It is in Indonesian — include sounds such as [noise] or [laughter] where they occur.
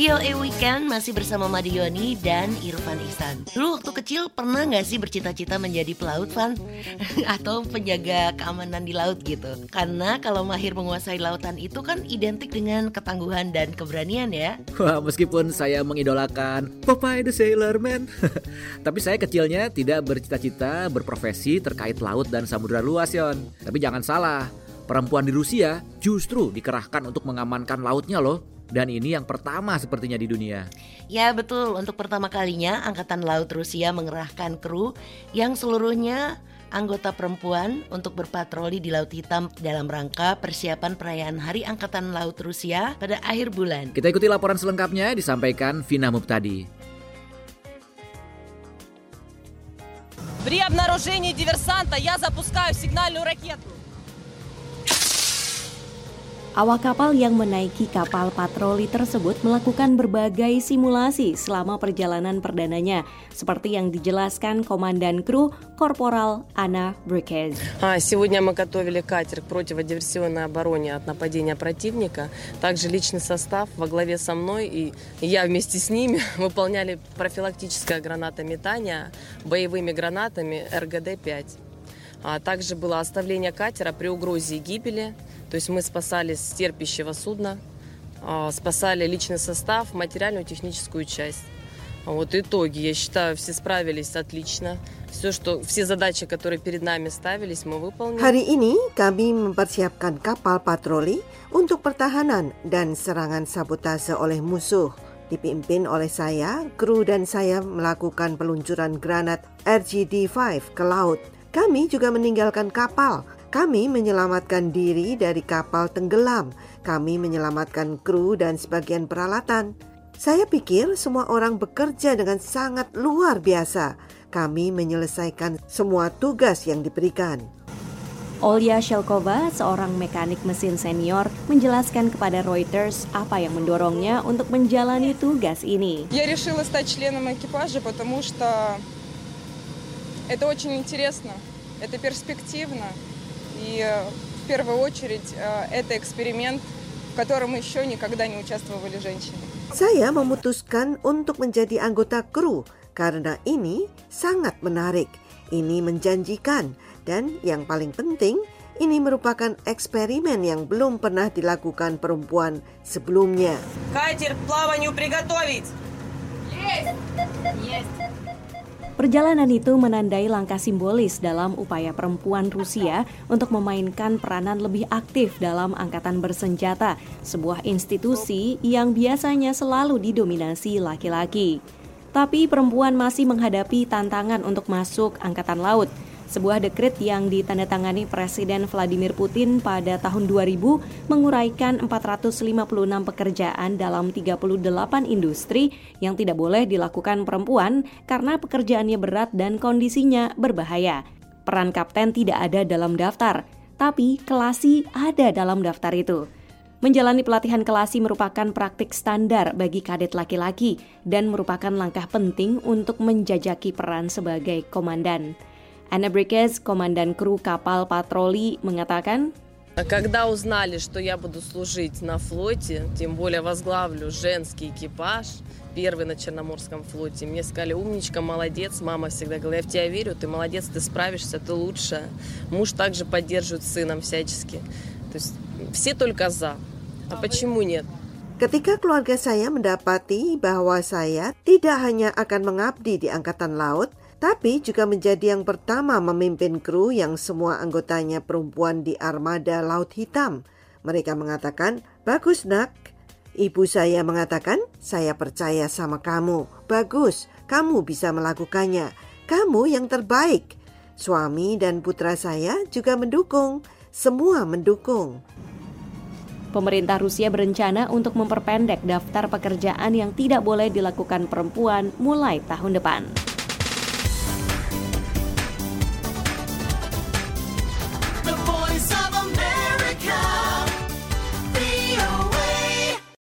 VOA Weekend masih bersama Madioni dan Irfan Ihsan. Dulu waktu kecil pernah nggak sih bercita-cita menjadi pelaut, Van? [laughs] Atau penjaga keamanan di laut gitu? Karena kalau mahir menguasai lautan itu kan identik dengan ketangguhan dan keberanian ya. Wah, meskipun saya mengidolakan Popeye the Sailor Man, [laughs] tapi saya kecilnya tidak bercita-cita berprofesi terkait laut dan samudera luas, Yon. Tapi jangan salah, perempuan di Rusia justru dikerahkan untuk mengamankan lautnya loh. Dan ini yang pertama sepertinya di dunia. Ya betul, untuk pertama kalinya Angkatan Laut Rusia mengerahkan kru yang seluruhnya anggota perempuan untuk berpatroli di Laut Hitam dalam rangka persiapan perayaan Hari Angkatan Laut Rusia pada akhir bulan. Kita ikuti laporan selengkapnya disampaikan Vina Muptadi. При обнаружении диверсанта я запускаю сигнальную ракету. Awak kapal yang menaiki kapal patroli tersebut melakukan berbagai simulasi selama perjalanan perdananya, seperti yang dijelaskan Komandan Kru Korporal Anna Брикез. Сегодня мы готовили катер к противодиверсионной обороне от нападения противника. Также личный состав во главе со мной и я вместе с ними выполняли профилактическое гранатометание боевыми гранатами РГД-5. А также было оставление катера при угрозе гибели – то есть мы спасали с терпящего судна, спасали личный состав, материальную техническую часть. Вот итоги, я считаю, все справились отлично. Все, что, все задачи, которые перед нами ставились, мы выполнили. Hari ini kami mempersiapkan kapal patroli untuk pertahanan dan serangan sabotase oleh musuh. Dipimpin oleh saya, kru dan saya melakukan peluncuran granat RGD-5 ke laut. Kami juga meninggalkan kapal kami menyelamatkan diri dari kapal tenggelam. Kami menyelamatkan kru dan sebagian peralatan. Saya pikir semua orang bekerja dengan sangat luar biasa. Kami menyelesaikan semua tugas yang diberikan. Olya Shelkova, seorang mekanik mesin senior, menjelaskan kepada Reuters apa yang mendorongnya untuk menjalani tugas ini. Я решила стать членом экипажа, потому что это очень интересно, это перспективно. И в первую очередь это эксперимент, в котором еще никогда не участвовали женщины. Saya memutuskan untuk menjadi anggota kru karena ini sangat menarik, ini menjanjikan, dan yang paling penting, ini merupakan eksperimen yang belum pernah dilakukan perempuan sebelumnya. Катер к плаванию приготовить! Есть! Есть! Perjalanan itu menandai langkah simbolis dalam upaya perempuan Rusia untuk memainkan peranan lebih aktif dalam angkatan bersenjata, sebuah institusi yang biasanya selalu didominasi laki-laki. Tapi perempuan masih menghadapi tantangan untuk masuk angkatan laut sebuah dekret yang ditandatangani Presiden Vladimir Putin pada tahun 2000 menguraikan 456 pekerjaan dalam 38 industri yang tidak boleh dilakukan perempuan karena pekerjaannya berat dan kondisinya berbahaya. Peran kapten tidak ada dalam daftar, tapi kelasi ada dalam daftar itu. Menjalani pelatihan kelasi merupakan praktik standar bagi kadet laki-laki dan merupakan langkah penting untuk menjajaki peran sebagai komandan. Anna Брикез, komandan kru kapal patroli, mengatakan, Когда узнали, что я буду служить на флоте, тем более возглавлю женский экипаж, первый на Черноморском флоте, мне сказали, умничка, молодец, мама всегда говорила, я в тебя верю, ты молодец, ты справишься, ты лучшая. Муж также поддерживает сыном всячески. То есть все только за. А почему нет? Ketika keluarga saya mendapati bahwa saya tidak hanya akan mengabdi di Angkatan Laut, tapi juga menjadi yang pertama memimpin kru yang semua anggotanya perempuan di armada Laut Hitam. Mereka mengatakan, bagus nak. Ibu saya mengatakan, saya percaya sama kamu. Bagus, kamu bisa melakukannya. Kamu yang terbaik. Suami dan putra saya juga mendukung. Semua mendukung. Pemerintah Rusia berencana untuk memperpendek daftar pekerjaan yang tidak boleh dilakukan perempuan mulai tahun depan.